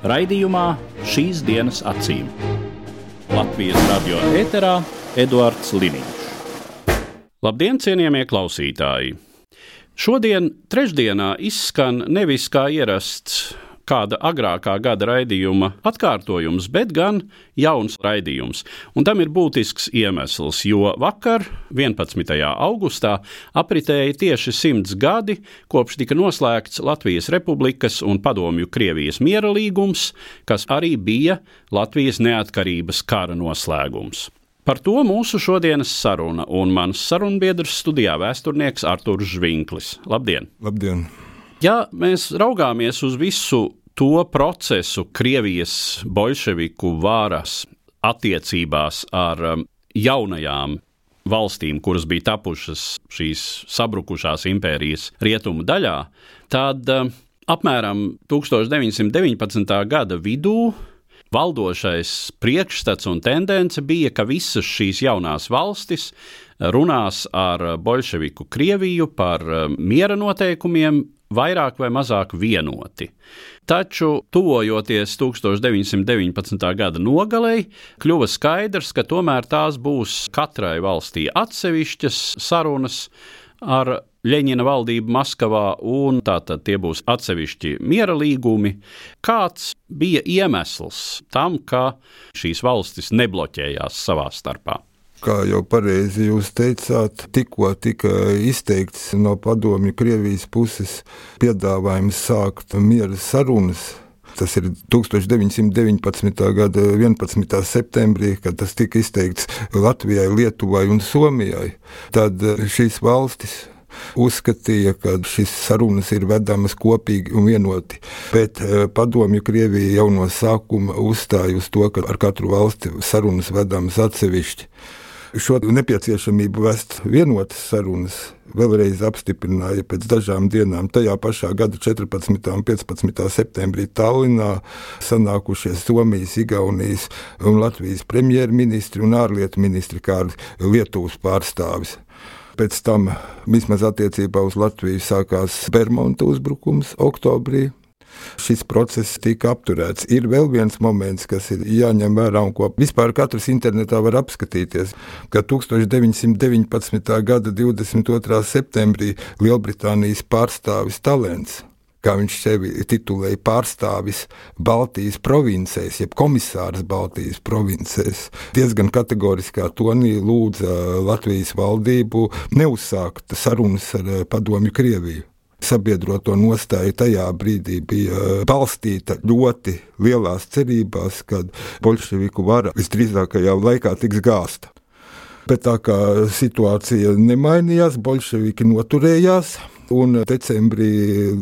Radījumā šīs dienas acīm. Latvijas radio eterā Eduards Liniņš. Labdien, cienījamie klausītāji! Šodien, trešdienā, izskan nevis kā ierasts kāda agrākā gada raidījuma atkārtojums, bet gan jauns raidījums. Un tam ir būtisks iemesls, jo vakar, 11. augustā, apritēja tieši simts gadi, kopš tika noslēgts Latvijas Republikas un Padomju Krievijas miera līgums, kas arī bija Latvijas neatkarības kara noslēgums. Par to mūsu šodienas saruna un mans sarunbiedrs studijā vēsturnieks Artūrs Žvinklis. Labdien! Labdien! Ja mēs raugāmies uz visu to procesu Krievijas bolševiku varas attiecībās ar um, jaunajām valstīm, kuras bija tapušas šīs sabrukušās impērijas rietumu daļā, tad um, apmēram 1919. gada vidū valdošais priekšstats un tendence bija, ka visas šīs jaunās valstis runās ar bolševiku Krieviju par um, miera noteikumiem, vairāk vai mazāk vienoti. Taču, tuvojoties 1919. gada nogalei, kļuva skaidrs, ka tomēr tās būs katrai valstī atsevišķas sarunas ar Ļeņina valdību Maskavā, un tātad tie būs atsevišķi miera līgumi. Kāds bija iemesls tam, ka šīs valstis nebloķējās savā starpā? Kā jau pareizi jūs teicāt, tikko tika izteikts no padomju Krievijas puses piedāvājums sākt miera sarunas. Tas ir 1919. gada 11. septembrī, kad tas tika izteikts Latvijai, Lietuvai un Somijai. Tad šīs valstis uzskatīja, ka šīs sarunas ir vedamas kopīgi un vienoti. Bet eh, padomju Krievija jau no sākuma uzstāja uz to, ka ar katru valsti sarunas vedamas atsevišķi šo nepieciešamību vest vienotas sarunas vēlreiz apstiprināja pēc dažām dienām. Tajā pašā gada 14. un 15. septembrī Tallinā sanākušies Somijas, Igaunijas un Latvijas premjerministri un ārlietu ministri, kā arī Lietuvas pārstāvis. Pēc tam, vismaz attiecībā uz Latviju, sākās Bermuda uzbrukums oktobrī šis process tika apturēts. Ir vēl viens moments, kas ir jāņem vērā un ko vispār katrs internetā var apskatīties, ka 1919. gada 22. septembrī Lielbritānijas pārstāvis Talents kā viņš sevi titulēja, pārstāvis Baltijas provincēs, jeb komisārs Baltijas provincēs. Diezgan kategoriskā tonī lūdza Latvijas valdību neuzsākt sarunas ar padomju Krieviju sabiedroto nostāja tajā brīdī bija eh, balstīta ļoti lielās cerībās, ka bolševiku vara visdrīzākajā laikā tiks gāzta. Bet tā kā situācija nemainījās, bolševiki noturējās. Un decembrī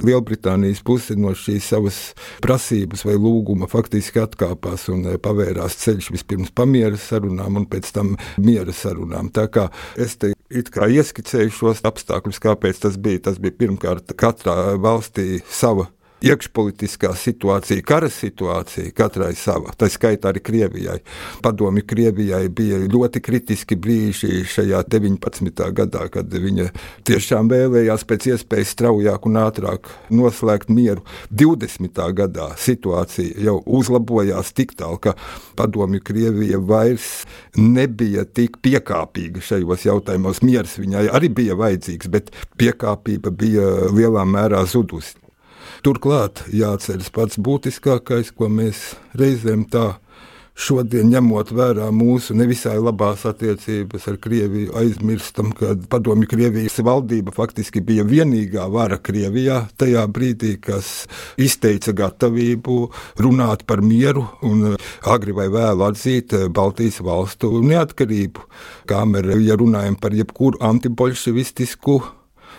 Lielbritānijas puse no šīs savas prasības vai lūguma faktiski atkāpās un pavērās ceļš vispirms pamiera sarunām un pēc tam miera sarunām. Tā kā es te it kā ieskicēju šos apstākļus, kāpēc tas bija. Tas bija pirmkārt katrā valstī sava iekšpolitiskā situācija, kara situācija, katrai sava. Tā skaitā arī Krievijai. Padomi Krievijai bija ļoti kritiski brīži šajā 19. gadā, kad viņa tiešām vēlējās pēc iespējas straujāk un ātrāk noslēgt mieru. 20. gadā situācija jau uzlabojās tik tālu, ka Padomi Krievija vairs nebija tik piekāpīga šajos jautājumos. Miers viņai arī bija vajadzīgs, bet piekāpība bija lielā mērā zudusi. Turklāt jāatceras pats būtiskākais, ko mēs reizēm tā šodien, ņemot vērā mūsu nevisai labās attiecības ar Krieviju, aizmirstam, ka padomju Krievijas valdība faktiski bija vienīgā vara Krievijā tajā brīdī, kas izteica gatavību runāt par mieru un agri vai vēlu atzīt Baltijas valstu neatkarību. Kamēr, ja runājam par jebkuru antibolševistisku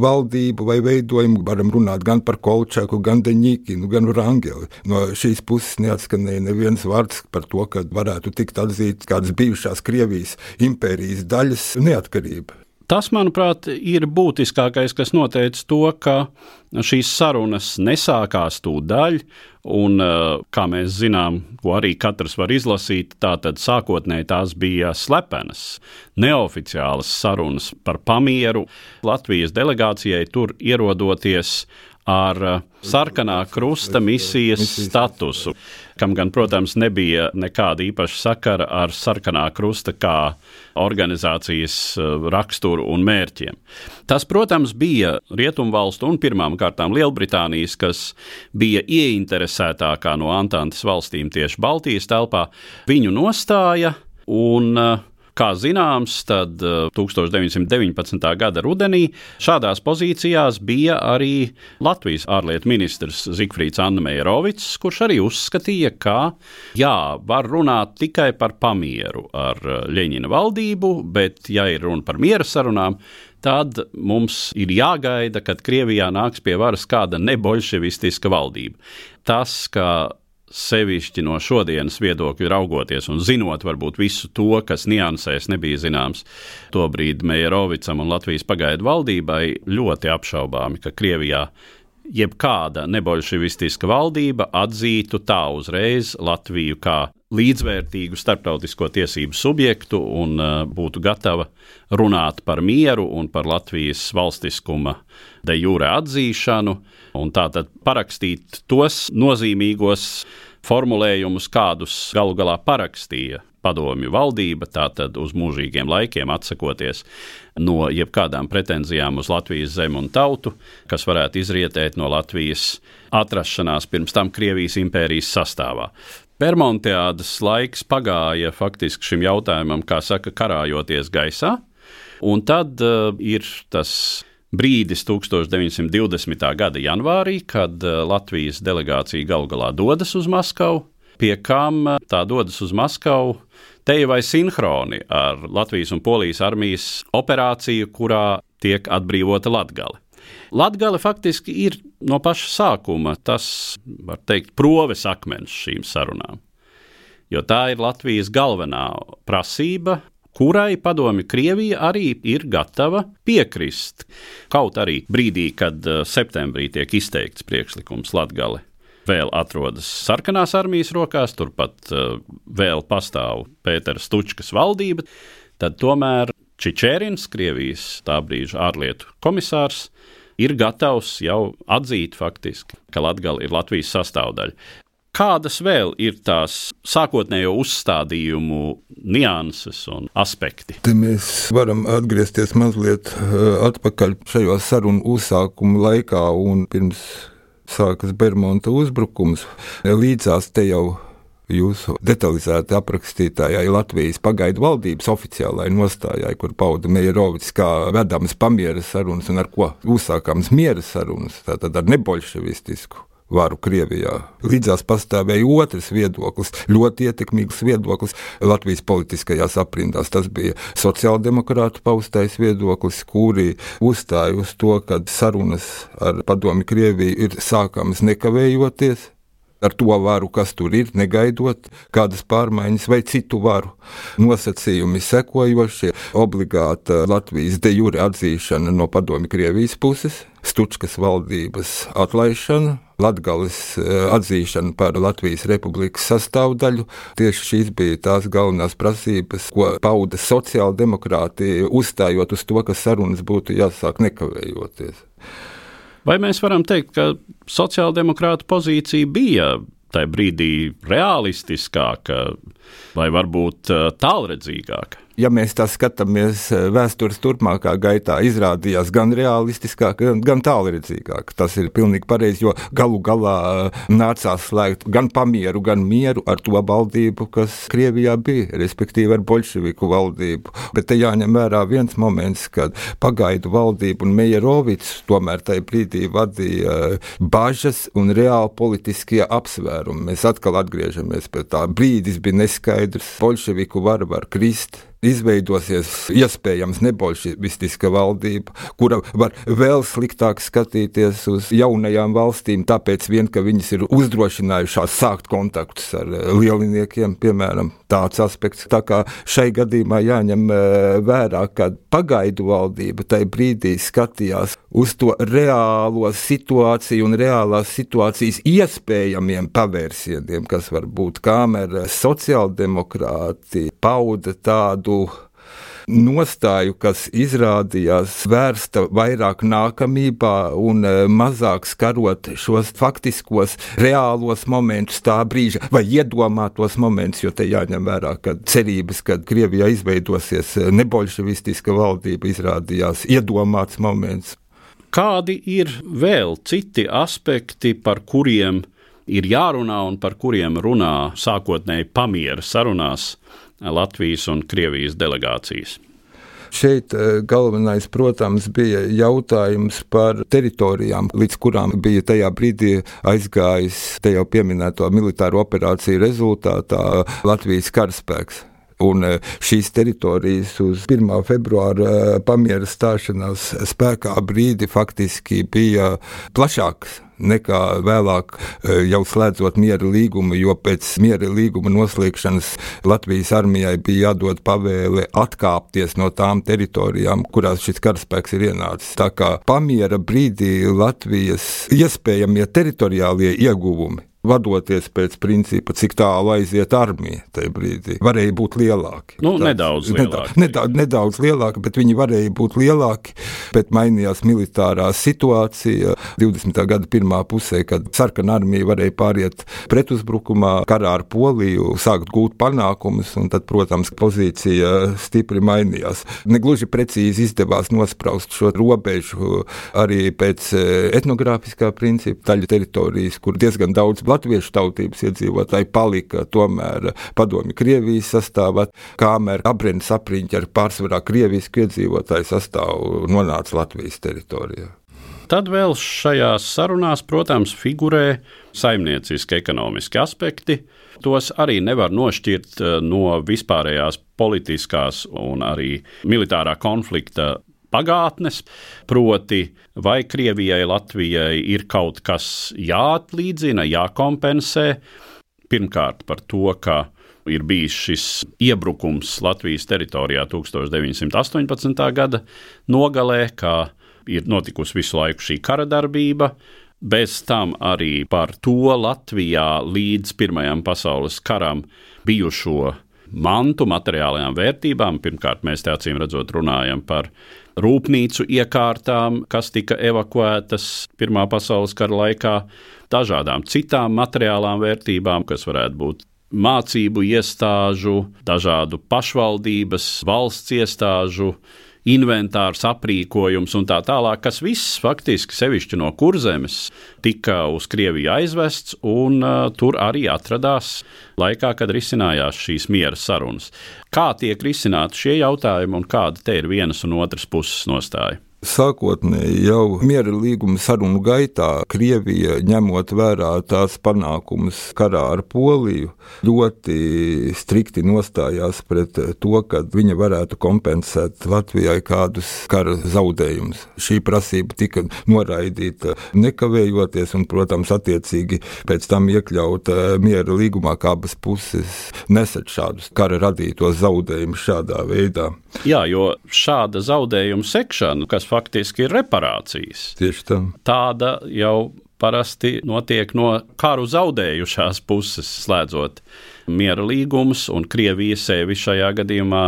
valdību vai veidojumu. Varam runāt gan par Kolčaku, gan Deņķinu, gan Rangeli. No šīs puses neatskanēja neviens vārds par to, ka varētu tikt atzīts kādas bijušās Krievijas impērijas daļas neatkarība. Tas, manuprāt, ir būtiskākais, kas noteica to, ka šīs sarunas nesākās tūdaļ, un, eh, kā mēs zinām, ko arī katrs var izlasīt, tātad sākotnēji tās bija slepenas, neoficiālas sarunas par pamieru. Latvijas delegācijai tur ierodoties ar eh, sarkanā krusta misijas statusu, kam gan, protams, nebija nekāda īpaša sakara ar sarkanā krusta kā organizācijas eh, raksturu un mērķiem. Tas, protams, bija Rietumvalstu un pirmām kārtām Lielbritānijas, kas bija ieinteresētākā no Antantes valstīm tieši Baltijas telpā, viņu nostāja un uh, Kā zināms, tad 1919. Eh, gada rudenī šādās pozīcijās bija arī Latvijas ārlietu ministrs Zigfrīds Annemērovics, kurš arī uzskatīja, ka jā, var runāt tikai par pamieru ar eh, Ļeņina valdību, bet, ja ir runa par miera sarunām, tad mums ir jāgaida, kad Krievijā nāks pie varas kāda nebolševistiska valdība. Tas, ka sevišķi no šodienas viedokļa raugoties un zinot varbūt visu to, kas niansēs nebija zināms tobrīd Meijerovicam un Latvijas pagaidu valdībai, ļoti apšaubāmi, ka Krievijā jebkāda nebolševistiska valdība atzītu tā uzreiz Latviju kā līdzvērtīgu starptautisko tiesību subjektu un uh, būtu gatava runāt par mieru un par Latvijas valstiskuma de jure atzīšanu, un tātad parakstīt tos nozīmīgos formulējumus, kādus galu galā parakstīja padomju valdība, tātad uz mūžīgiem laikiem atsakoties no jebkādām pretenzijām uz Latvijas zemi un tautu, kas varētu izrietēt no Latvijas atrašanās pirms tam Krievijas impērijas sastāvā. Bermonteādas laiks pagāja faktiski šim jautājumam, kā saka, karājoties gaisā, un tad uh, ir tas brīdis 1920. gada janvārī, kad uh, Latvijas delegācija galu galā dodas uz Maskavu, pie kam uh, tā dodas uz Maskavu te vai sinhroni ar Latvijas un Polijas armijas operāciju, kurā tiek atbrīvota Latgale. Latgale faktiski ir no paša sākuma tas, var teikt, proves akmens šīm sarunām. Jo tā ir Latvijas galvenā prasība, kurai padomi Krievija arī ir gatava piekrist. Kaut arī brīdī, kad eh, septembrī tiek izteikts priekšlikums Latgale vēl atrodas sarkanās armijas rokās, turpat uh, vēl pastāv Pēters Stučkas valdība, tad tomēr Čičērins, Krievijas tā brīža ārlietu komisārs, ir gatavs jau atzīt faktiski, ka Latgala ir Latvijas sastāvdaļa. Kādas vēl ir tās sākotnējo uzstādījumu nianses un aspekti? Te mēs varam atgriezties mazliet eh, atpakaļ šajā sarunu uzsākuma laikā un pirms sākas Bermuda uzbrukums. Līdzās te jau jūsu detalizēti aprakstītājai Latvijas pagaidu valdības oficiālajai nostājai, kur pauda Meijerovics kā vedams pamiera sarunas un ar ko uzsākams miera sarunas, tātad ar nebolševistisku varu Krievijā. Līdzās pastāvēja otrs viedoklis, ļoti ietekmīgs viedoklis Latvijas politiskajās aprindās. Tas bija sociāldemokrātu paustais viedoklis, kuri uzstāja uz to, ka sarunas ar padomi Krieviju ir sākamas nekavējoties ar to varu, kas tur ir, negaidot kādas pārmaiņas vai citu varu. Nosacījumi sekojošie - obligāta Latvijas de jure atzīšana no padomi Krievijas puses, Stučkas valdības atlaišana, Latvijas eh, atzīšana par Latvijas republikas sastāvdaļu. Tieši šīs bija tās galvenās prasības, ko pauda sociāldemokrātija, uzstājot uz to, ka sarunas būtu jāsāk nekavējoties. Vai mēs varam teikt, ka sociāldemokrāta pozīcija bija tajā brīdī realistiskāka vai varbūt eh, tālredzīgāka? ja mēs tā skatāmies eh, vēstures turpmākā gaitā, izrādījās gan realistiskāk, gan, gan tālredzīgāk. Tas ir pilnīgi pareizi, jo galu galā eh, nācās slēgt gan pamieru, gan mieru ar to valdību, kas Krievijā bija, respektīvi ar bolševiku valdību. Bet te jāņem vērā viens moments, kad pagaidu valdību un Meierovics tomēr tajā brīdī vadīja bažas un reāli politiskie apsvērumi. Mēs atkal atgriežamies pie tā. Brīdis bija neskaidrs, bolševiku vara var krist izveidosies iespējams nebolševistiska valdība, kura var vēl sliktāk skatīties uz jaunajām valstīm, tāpēc vien, ka viņas ir uzdrošinājušās sākt kontaktus ar eh, lieliniekiem, piemēram, tāds aspekts. Tā kā šai gadījumā jāņem eh, vērā, ka pagaidu valdība tajā brīdī skatījās uz to reālo situāciju un reālās situācijas iespējamiem pavērsieniem, kas var būt kamera, sociāldemokrāti, pauda tādu tādu nostāju, kas izrādījās vērsta vairāk nākamībā un e, mazāk skarot šos faktiskos, reālos momentus tā brīža, vai iedomātos momentus, jo te jāņem vērā, ka cerības, kad Krievijā izveidosies e, nebolševistiska valdība, izrādījās iedomāts moments. Kādi ir vēl citi aspekti, par kuriem ir jārunā un par kuriem runā sākotnēji pamiera sarunās Latvijas un Krievijas delegācijas. Šeit eh, galvenais, protams, bija jautājums par teritorijām, līdz kurām bija tajā brīdī aizgājis te jau pieminēto militāro operāciju rezultātā Latvijas karaspēks. Un eh, šīs teritorijas uz 1. februāra eh, pamiera stāšanās spēkā brīdi faktiski bija plašākas nekā vēlāk, e, jau slēdzot miera līgumu, jo pēc miera līguma noslēgšanas Latvijas armijai bija jādod pavēle atkāpties no tām teritorijām, kurās šis karaspēks ir ienācis. Tā kā pamiera brīdī Latvijas iespējamie teritoriālie ieguvumi vadoties pēc principa, cik tālu aiziet armija tajā brīdī. Varēja būt lielāki. Nu, Tāds, nedaudz lielāki. Nedaudz, nedaudz lielāki, bet viņi varēja būt lielāki. Bet mainījās militārā situācija 20. gada pirmā pusē, kad sarkanā armija varēja pāriet pretuzbrukumā, karā ar Poliju, sākt gūt panākumus, un tad, protams, pozīcija stipri mainījās. Negluži precīzi izdevās nospraust šo robežu arī pēc eh, etnogrāfiskā principa daļa teritorijas, kur diezgan daudz latviešu tautības iedzīvotāji palika tomēr padomju Krievijas sastāvā, kamēr abrēnas apriņķi ar pārsvarā Krievijas iedzīvotāju sastāvu nonāca Latvijas teritorijā. Tad vēl šajās sarunās, protams, figurē saimnieciski, ekonomiski aspekti. Tos arī nevar nošķirt eh, no vispārējās politiskās un arī militārā konflikta pagātnes, proti, vai Krievijai, Latvijai ir kaut kas jāatlīdzina, jākompensē. Pirmkārt, par to, ka ir bijis šis iebrukums Latvijas teritorijā 1918. gada nogalē, ka ir notikusi visu laiku šī kara darbība. Bez tam arī par to Latvijā līdz Pirmajam pasaules karam bijušo mantu, materiālajām vērtībām. Pirmkārt, mēs te acīm redzot runājam par rūpnīcu iekārtām, kas tika evakuētas Pirmā pasaules kara laikā, dažādām citām materiālām vērtībām, kas varētu būt mācību iestāžu, dažādu pašvaldības, valsts iestāžu inventārs, aprīkojums un tā tālāk, kas viss faktiski sevišķi no kurzemes tika uz Krieviju aizvests, un uh, tur arī atradās laikā, kad risinājās šīs miera sarunas. Kā tiek risināti šie jautājumi un kāda te ir vienas un otras puses nostāja? Sākotnēji jau miera līguma sarunu gaitā Krievija, ņemot vērā tās panākumus karā ar Poliju, ļoti strikti nostājās pret to, ka viņa varētu kompensēt Latvijai kādus kara zaudējumus. Šī prasība tika noraidīta nekavējoties, un, protams, attiecīgi pēc tam iekļauta miera līgumā, kā abas puses nesat šādus kara radītos zaudējumus šādā veidā. Jā, jo šāda zaudējuma sekšana, kas faktiski ir reparācijas. Tieši tā. Tāda jau parasti notiek no karu zaudējušās puses, slēdzot miera līgumus, un Krievija sevi šajā gadījumā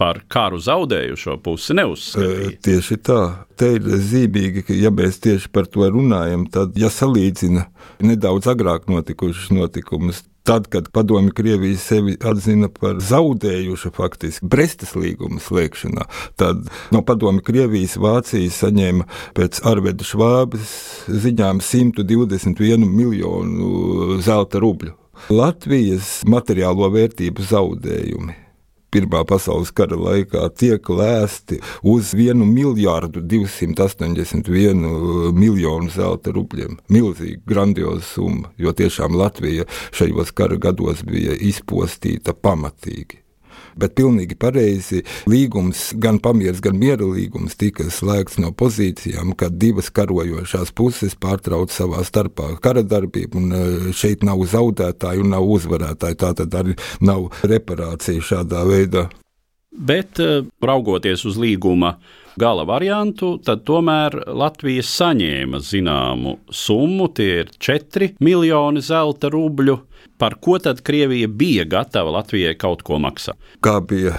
par karu zaudējušo pusi neuzskatīja. Tieši tā. Te ir zīmīgi, ka, ja mēs tieši par to runājam, tad, ja salīdzina nedaudz agrāk notikušas notikumus, Tad, kad padomju Krievija sevi atzina par zaudējušu faktiski Brestas līguma slēgšanā, tad no padomju Krievijas Vācija saņēma pēc Arveda Švābes ziņām 121 miljonu zelta rubļu. Latvijas materiālo vērtību zaudējumi Pirmā pasaules kara laikā tiek lēsti uz 1 miljardu 281 miljonu zelta rubļiem. Milzīga, grandioza summa, jo tiešām Latvija šajos kara gados bija izpostīta pamatīgi. Bet pilnīgi pareizi līgums, gan pamieris, gan miera līgums tika slēgts no pozīcijām, kad divas karojošās puses pārtrauc savā starpā kara darbību, un e, šeit nav zaudētāju un nav uzvarētāju. Tā tad arī nav reparācija šādā veidā. Bet, e, raugoties uz līguma gala variantu, tad tomēr Latvija saņēma zināmu summu, tie ir 4 miljoni zelta rubļu. Par ko tad Krievija bija gatava Latvijai kaut ko maksāt? Kā bija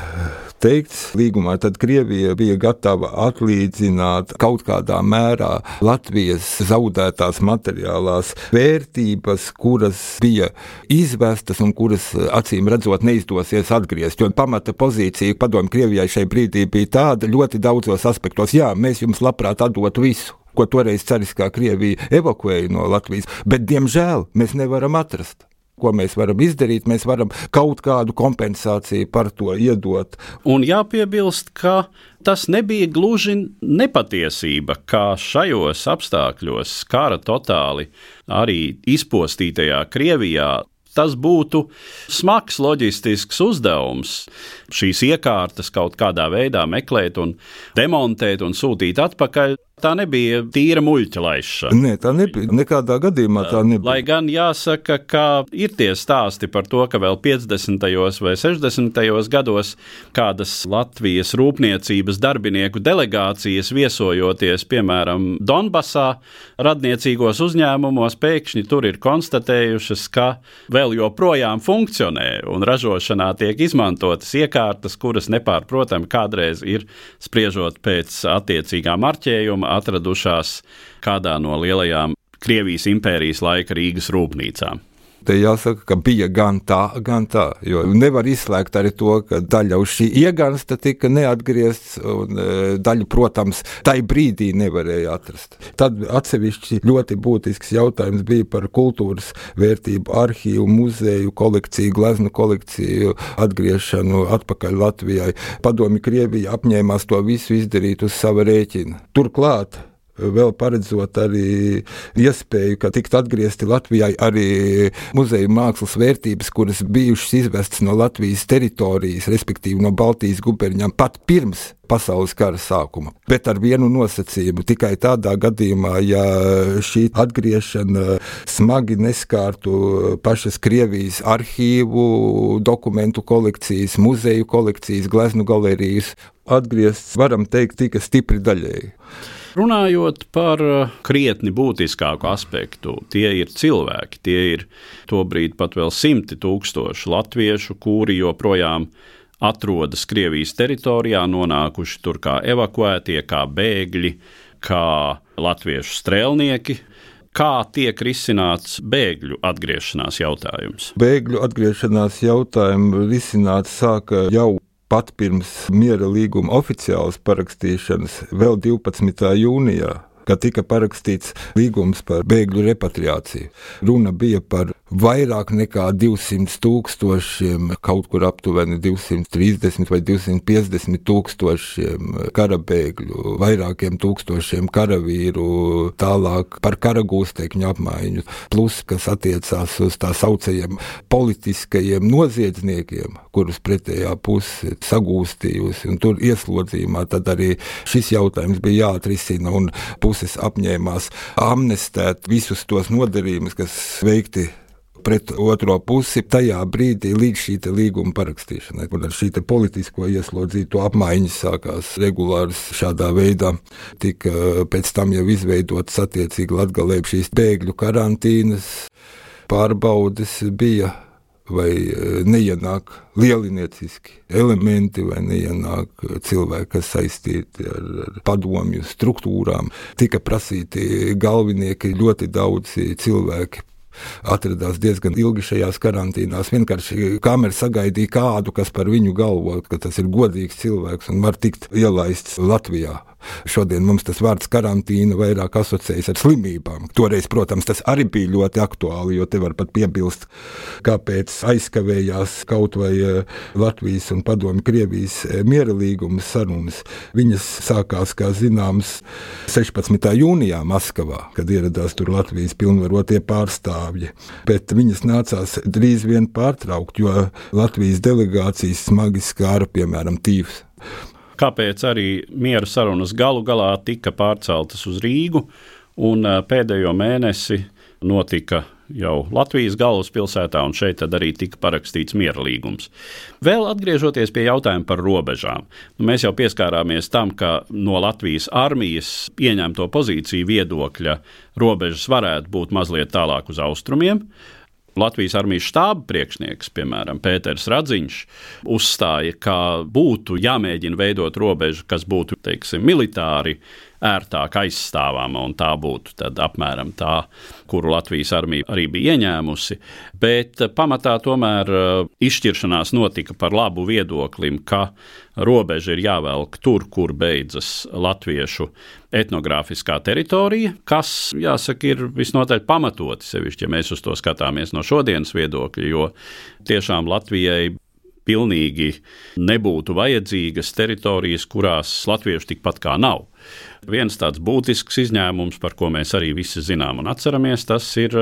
teikts līgumā, tad Krievija bija gatava atlīdzināt kaut kādā mērā Latvijas zaudētās materiālās vērtības, kuras bija izvestas un kuras acīm redzot neizdosies atgriezt. Jo pamata pozīcija padomju Krievijai šai brīdī bija tāda ļoti daudzos aspektos. Jā, mēs jums labprāt atdotu visu ko toreiz cariskā Krievija evakuēja no Latvijas, bet diemžēl mēs nevaram atrast. Ko mēs varam izdarīt? Mēs varam kaut kādu kompensāciju par to iedot. Un jāpiebilst, ka tas nebija gluži nepatiesība, kā šajos apstākļos, kara totāli arī izpostītajā Krievijā, tas būtu smags loģistisks uzdevums. Šīs iekārtas kaut kādā veidā meklēt, un demontēt un sūtīt atpakaļ. Tā nebija tīra muļķa laišana. Nē, tā nebija. Nekādā gadījumā tā nebija. Lai gan jāsaka, ka ir tie stāsti par to, ka vēl 50. vai 60. gados kādas Latvijas rūpniecības darbinieku delegācijas viesojoties, piemēram, Donbasā, radniecīgos uzņēmumos, pēkšņi tur ir konstatējušas, ka vēl joprojām funkcionē un ražošanā tiek izmantotas iekārtas, kuras nepārprotami kādreiz ir spriežot pēc attiecīgā marķējuma atradušās kādā no lielajām Krievijas impērijas laika Rīgas rūpnīcām. Te jāsaka, ka bija gan tā, gan tā. Jo nevar izslēgt arī to, ka daļa uz šī iegansta tika neatgriezta, un e, daļu, protams, tai brīdī nevarēja atrast. Tad atsevišķi ļoti būtisks jautājums bija par kultūras vērtību, arhīvu, muzeju kolekciju, gleznu kolekciju atgriešanu atpakaļ Latvijai. Padomi Krievija apņēmās to visu izdarīt uz sava rēķina. Turklāt vēl paredzot arī iespēju, ka tikt atgriezti Latvijai arī muzeja mākslas vērtības, kuras bijušas izvestas no Latvijas teritorijas, respektīvi no Baltijas guberņām, pat pirms pasaules kara sākuma. Bet ar vienu nosacījumu - tikai tādā gadījumā, ja šī atgriešana smagi neskārtu pašas Krievijas arhīvu, dokumentu kolekcijas, muzeju kolekcijas, gleznu galerijas. Atgriezts, varam teikt, tika stipri daļēji. Runājot par uh, krietni būtiskāku aspektu, tie ir cilvēki. Tie ir tobrīd pat vēl simti tūkstoši latviešu, kuri joprojām atrodas Krievijas teritorijā, nonākuši tur kā evakuētie, kā bēgļi, kā latviešu strēlnieki kā tiek risināts bēgļu atgriešanās jautājums? Bēgļu atgriešanās jautājumu risināt sāka jau pat pirms miera līguma oficiālas parakstīšanas, vēl 12. jūnijā kad tika parakstīts līgums par bēgļu repatriāciju. Runa bija par vairāk nekā 200 tūkstošiem, kaut kur aptuveni 230 vai 250 tūkstošiem kara bēgļu, vairākiem tūkstošiem karavīru, tālāk par kara gūstekņu apmaiņu, plus, kas attiecās uz tā saucējiem politiskajiem noziedzniekiem, kurus pretējā puse sagūstījusi. Un tur ieslodzījumā, tad arī šis jautājums bija jāatrisina un puses apņēmās amnestēt visus tos nodarījumus, kas veikti pret otro pusi tajā brīdī, līdz šī līguma parakstīšanai. Un ar šī politisko ieslodzīto apmaiņas sākās regulāri šādā veidā. Tika pēc tam jau izveidotas attiecīgi latgalē šīs bēgļu karantīnas, pārbaudes bija vai neienāk lielinieciski elementi, vai neienāk cilvēki, kas saistīti ar, ar padomju struktūrām. Tika prasīti galvenieki, ļoti daudzi cilvēki atradās diezgan ilgi šajās karantīnās. Vienkārši kamera sagaidīja kādu, kas par viņu galvo, ka tas ir godīgs cilvēks un var tikt ielaists Latvijā. Šodien mums tas vārds karantīna vairāk asociējas ar slimībām. Toreiz, protams, tas arī bija ļoti aktuāli, jo te var pat piebilst, kāpēc aizkavējās kaut vai eh, Latvijas un Padomju Krievijas eh, miera līguma sarunas. Viņas sākās, kā zināms, 16. jūnijā Maskavā, kad ieradās tur Latvijas pilnvarotie pārstāvji. Bet viņas nācās drīz vien pārtraukt, jo Latvijas delegācijas smagi skāra, piemēram, tīvs kāpēc arī miera sarunas galu galā tika pārceltas uz Rīgu, un pēdējo mēnesi notika jau Latvijas galvaspilsētā, un šeit arī tika parakstīts miera līgums. Vēl atgriežoties pie jautājuma par robežām, nu, mēs jau pieskārāmies tam, ka no Latvijas armijas ieņemto pozīciju viedokļa robežas varētu būt mazliet tālāk uz austrumiem. Latvijas armijas štāba priekšnieks, piemēram, Pēters Radziņš, uzstāja, ka būtu jāmēģina veidot robežu, kas būtu teiksim, militāri ērtāk aizstāvama, un tā būtu apmēram tā, kuru Latvijas armija arī bija ieņēmusi. Bet pamatā tomēr uh, izšķiršanās notika par labu viedoklim, ka robeža ir jāvelk tur, kur beidzas latviešu etnogrāfiskā teritorija, kas, jāsaka, ir visnotaļ pamatoti, sevišķi, ja mēs uz to skatāmies no šodienas viedokļa, jo tiešām Latvijai pilnīgi nebūtu vajadzīgas teritorijas, kurās latviešu tikpat kā nav. Viens tāds būtisks izņēmums, par ko mēs arī visi zinām un atceramies, tas ir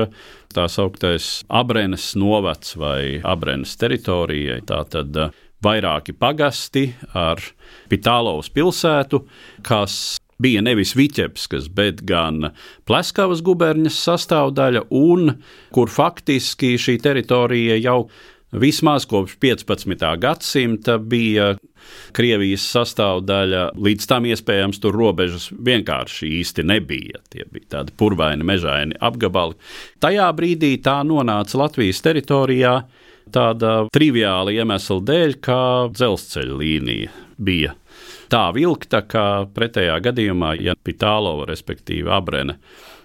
tā sauktais Abrenes novads vai Abrenes teritorija. Tātad uh, vairāki pagasti ar Pitālovas pilsētu, kas bija nevis Viķepskas, bet gan Pleskavas guberņas sastāvdaļa, un kur faktiski šī teritorija jau vismaz kopš 15. gadsimta bija Krievijas sastāvdaļa. Līdz tam iespējams tur robežas vienkārši īsti nebija. Tie bija tādi purvaini, mežaini apgabali. Tajā brīdī tā nonāca Latvijas teritorijā tāda triviāla iemesla dēļ, kā dzelzceļa līnija bija tā vilkta, ka pretējā gadījumā, ja Pitālova, respektīvi Abrene,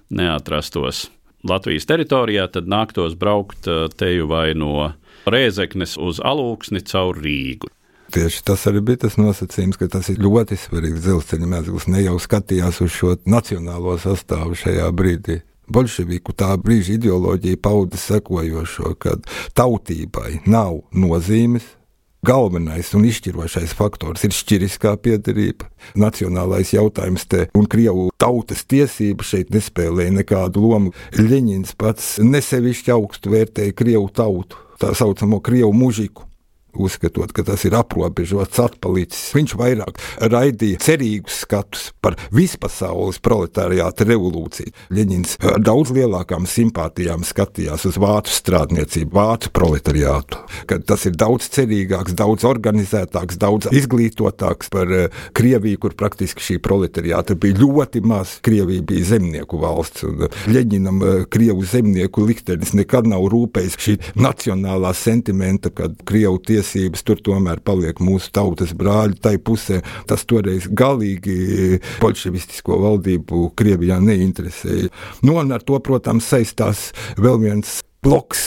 neatrastos Latvijas teritorijā, tad nāktos braukt eh, teju vai no Rēzeknes uz Alūksni caur Rīgu. Tieši tas arī bija tas nosacījums, ka tas ir ļoti svarīgs dzelzceļa mezgls. Ne jau skatījās uz šo nacionālo sastāvu šajā brīdī. Bolševiku tā brīža ideoloģija pauda sekojošo, ka tautībai nav nozīmes, Galvenais un izšķirošais faktors ir šķiriskā piedarība. Nacionālais jautājums te un Krievu tautas tiesības šeit nespēlēja nekādu lomu. Ļeņins pats nesevišķi augstu vērtēja Krievu tautu, tā saucamo Krievu mužiku uzskatot, ka tas ir aprobežots, atpalicis. Viņš vairāk raidīja cerīgus skatus par vispasaules proletariāta revolūciju. Ļeņins ar daudz lielākām simpātijām skatījās uz vācu strādniecību, vācu proletariātu, ka tas ir daudz cerīgāks, daudz organizētāks, daudz izglītotāks par uh, Krieviju, kur praktiski šī proletariāta bija ļoti maz. Krievija bija zemnieku valsts, un Ļeņinam uh, Krievu zemnieku liktenis nekad nav rūpējis šī nacionālā sentimenta, kad Krievu tiesības tiesības, tur tomēr paliek mūsu tautas brāļi. Tai pusē tas toreiz galīgi bolševistisko valdību Krievijā neinteresēja. Nu, un ar to, protams, saistās vēl viens bloks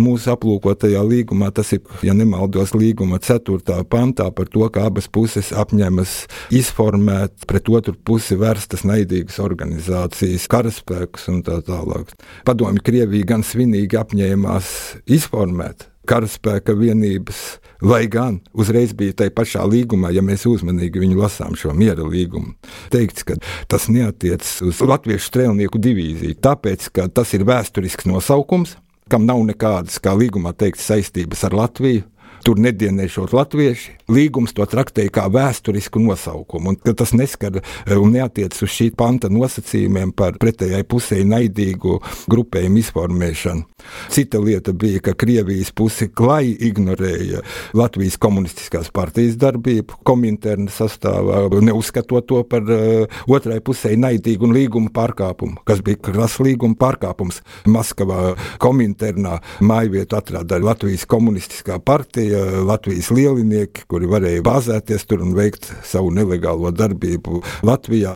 mūsu aplūkotajā līgumā, tas ir, ja nemaldos, līguma 4. pantā par to, ka abas puses apņemas izformēt pret otru pusi vērstas naidīgas organizācijas, karaspēkus un tā tālāk. Padomju Krievija gan svinīgi apņēmās izformēt karaspēka vienības, lai gan uzreiz bija tajā pašā līgumā, ja mēs uzmanīgi viņu lasām šo miera līgumu, teikts, ka tas neatiecas uz Latviešu strēlnieku divīziju, tāpēc, ka tas ir vēsturisks nosaukums, kam nav nekādas, kā līgumā teikts, saistības ar Latviju tur nedienēšot latvieši. Līgums to traktēja kā vēsturisku nosaukumu, un tas neskar eh, un neatiecas uz šī panta nosacījumiem par pretējai pusē naidīgu grupējumu izformēšanu. Cita lieta bija, ka Krievijas puse klai ignorēja Latvijas komunistiskās partijas darbību, kominterna sastāvā, neuzskatot to par uh, otrai pusē naidīgu un līguma pārkāpumu, kas bija krasa līguma pārkāpums. Maskavā kominternā mājvietu atrada Latvijas komunistiskā partija, bija Latvijas lielinieki, kuri varēja bāzēties tur un veikt savu nelegālo darbību Latvijā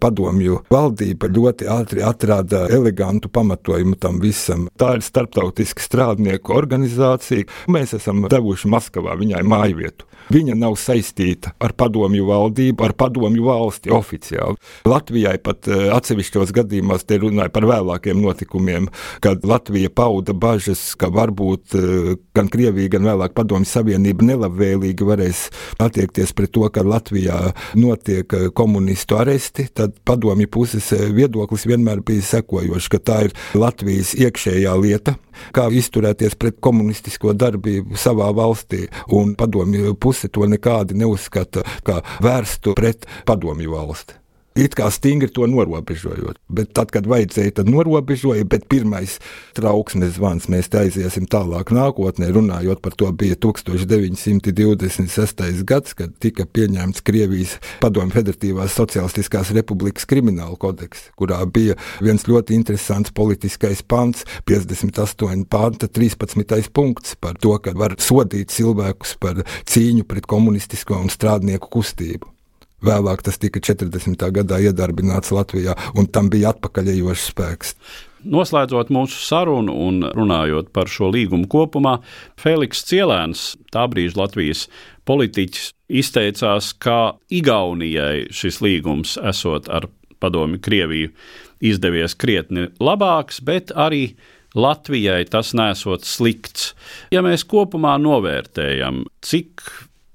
padomju valdība ļoti ātri atrada elegantu pamatojumu tam visam. Tā ir starptautiska strādnieku organizācija. Mēs esam devuši Maskavā viņai māju vietu. Viņa nav saistīta ar padomju valdību, ar padomju valsti oficiāli. Latvijai pat eh, atsevišķos gadījumos te runāja par vēlākiem notikumiem, kad Latvija pauda bažas, ka varbūt eh, gan Krievija, gan vēlāk padomju savienība nelabvēlīgi varēs attiekties pret to, ka Latvijā notiek eh, komunistu aresti, tad padomju puses viedoklis vienmēr bija sekojošs, ka tā ir Latvijas iekšējā lieta, kā izturēties pret komunistisko darbību savā valstī, un padomju puse to nekādi neuzskata kā vērstu pret padomju valsti. It kā stingri to norobežojot, bet tad, kad vajadzēja, tad norobežoja. Bet pirmais trauksmes zvans, mēs aiziesim tālāk nākotnē, runājot par to, bija 1926. gads, kad tika pieņemts Krievijas Padomju Federatīvās Socialistiskās Republikas krimināla kodeks, kurā bija viens ļoti interesants politiskais pants, 58. panta 13. punkts par to, ka var sodīt cilvēkus par cīņu pret komunistisko un strādnieku kustību. Vēlāk tas tika 40. gadā iedarbināts Latvijā, un tam bija atpakaļejošs spēks. Noslēdzot mūsu sarunu un runājot par šo līgumu kopumā, Feliks Cielēns, tā brīža Latvijas politiķis, izteicās, ka Igaunijai šis līgums esot ar padomi Krieviju izdevies krietni labāks, bet arī Latvijai tas nesot slikts. Ja mēs kopumā novērtējam, cik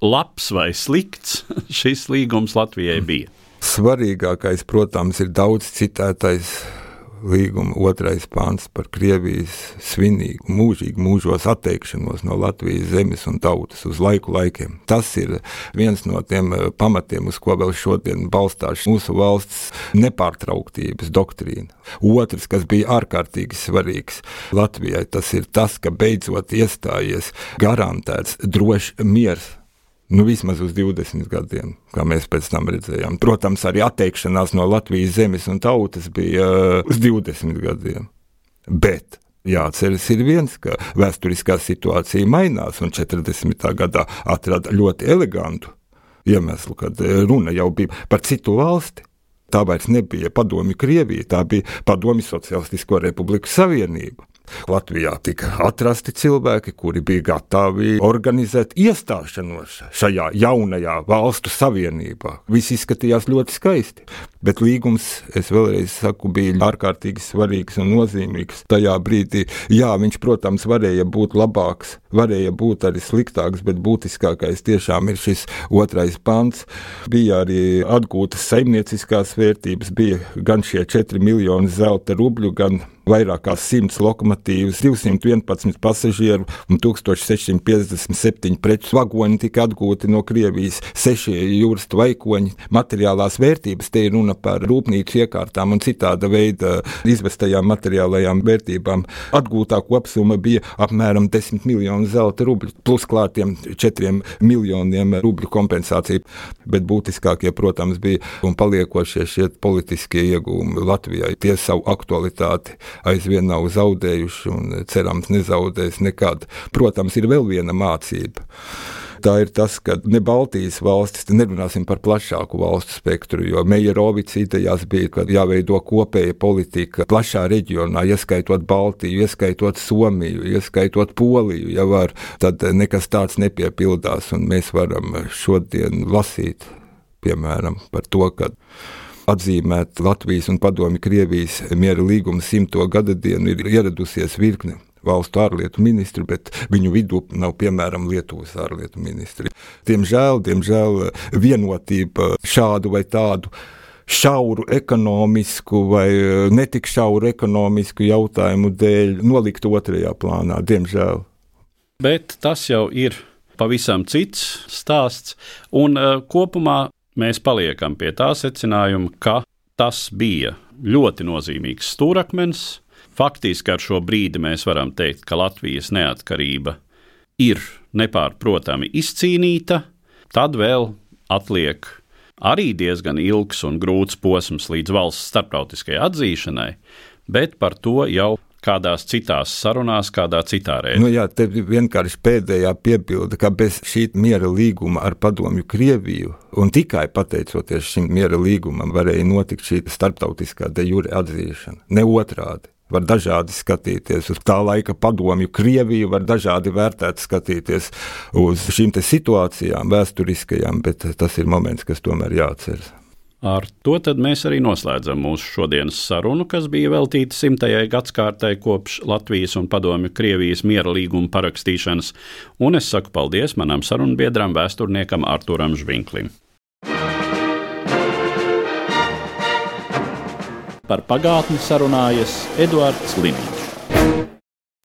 labs vai slikts šis līgums Latvijai bija? Svarīgākais, protams, ir daudz citētais līguma otrais pāns par Krievijas svinīgu, mūžīgu mūžos atteikšanos no Latvijas zemes un tautas uz laiku laikiem. Tas ir viens no tiem eh, pamatiem, uz ko vēl šodien balstās mūsu valsts nepārtrauktības doktrīna. Otrs, kas bija ārkārtīgi svarīgs Latvijai, tas ir tas, ka beidzot iestājies garantēts drošs miers Nu, vismaz uz 20 gadiem, kā mēs pēc tam redzējām. Protams, arī atteikšanās no Latvijas zemes un tautas bija uh, uz 20 gadiem. Bet Jāatceras ir viens, ka vēsturiskā situācija mainās, un 40. gadā atrada ļoti elegantu iemeslu, kad uh, runa jau bija par citu valsti. Tā vairs nebija padomi Krievija, tā bija padomi Socialistisko Republiku Savienība. Latvijā tika atrasti cilvēki, kuri bija gatavi organizēt iestāšanos šajā jaunajā valstu savienībā. Viss izskatījās ļoti skaisti. Bet līgums, es vēlreiz saku, bija ārkārtīgi svarīgs un nozīmīgs. Tajā brīdī, jā, viņš, protams, varēja būt labāks, varēja būt arī sliktāks, bet būtiskākais tiešām ir šis otrais pants. Bija arī atgūtas saimnieciskās vērtības, bija gan šie 4 miljoni zelta rubļu, gan vairāk kā 100 lokomotīvas, 211 pasažieru un 1657 preču vagoni tika atgūti no Krievijas, 6 jūras tvaikoņi, materiālās vērtības. Te ir runa par rūpnīcu iekārtām un citāda veida izvestajām materiālajām vērtībām. Atgūtā kopsumma bija apmēram 10 miljonu zelta rubļu, plus klātiem 4 miljoniem rubļu kompensācija. Bet būtiskākie, protams, bija un paliekošie šie politiskie iegūmi Latvijai. Tie savu aktualitāti aizvien nav zaudējuši un cerams nezaudēs nekad. Protams, ir vēl viena mācība tā ir tas, ka ne Baltijas valstis, nerunāsim par plašāku valstu spektru, jo Meijerovics idejās bija, ka jāveido kopēja politika plašā reģionā, ieskaitot Baltiju, ieskaitot Somiju, ieskaitot Poliju, ja var, tad nekas tāds nepiepildās, un mēs varam šodien lasīt, piemēram, par to, ka atzīmēt Latvijas un Padomju Krievijas miera līguma simto gada dienu, ir ieradusies virkne valstu ārlietu ministri, bet viņu vidū nav piemēram Lietuvas ārlietu ministri. Diemžēl, diemžēl vienotība šādu vai tādu šauru ekonomisku vai netik šauru ekonomisku jautājumu dēļ nolikt otrajā plānā, diemžēl. Bet tas jau ir pavisam cits stāsts, un uh, kopumā mēs paliekam pie tā secinājuma, ka tas bija ļoti nozīmīgs stūrakmens. Faktiski ar šo brīdi mēs varam teikt, ka Latvijas neatkarība ir nepārprotami izcīnīta, tad vēl atliek arī diezgan ilgs un grūts posms līdz valsts starptautiskajai atzīšanai, bet par to jau kādās citās sarunās, kādā citā reizē. Nu, jā, te vienkārši pēdējā piebilde, ka bez šī miera līguma ar padomju Krieviju un tikai pateicoties šim miera līgumam varēja notikt šī starptautiskā de jure atzīšana, ne otrādi. var dažādi skatīties uz tā laika padomju Krieviju, var dažādi vērtēt, skatīties uz šīm situācijām, vēsturiskajām, bet tas ir moments, kas tomēr jāatceras. Ar to mēs arī noslēdzam mūsu šodienas sarunu, kas bija veltīta simtajai gadsimtai kopš Latvijas un Padomju Krievijas miera līguma parakstīšanas, un es saku paldies manam sarunbiedram, vēsturniekam Arturam Žvinklim. Par pagātni sarunājas Eduards Liniņš.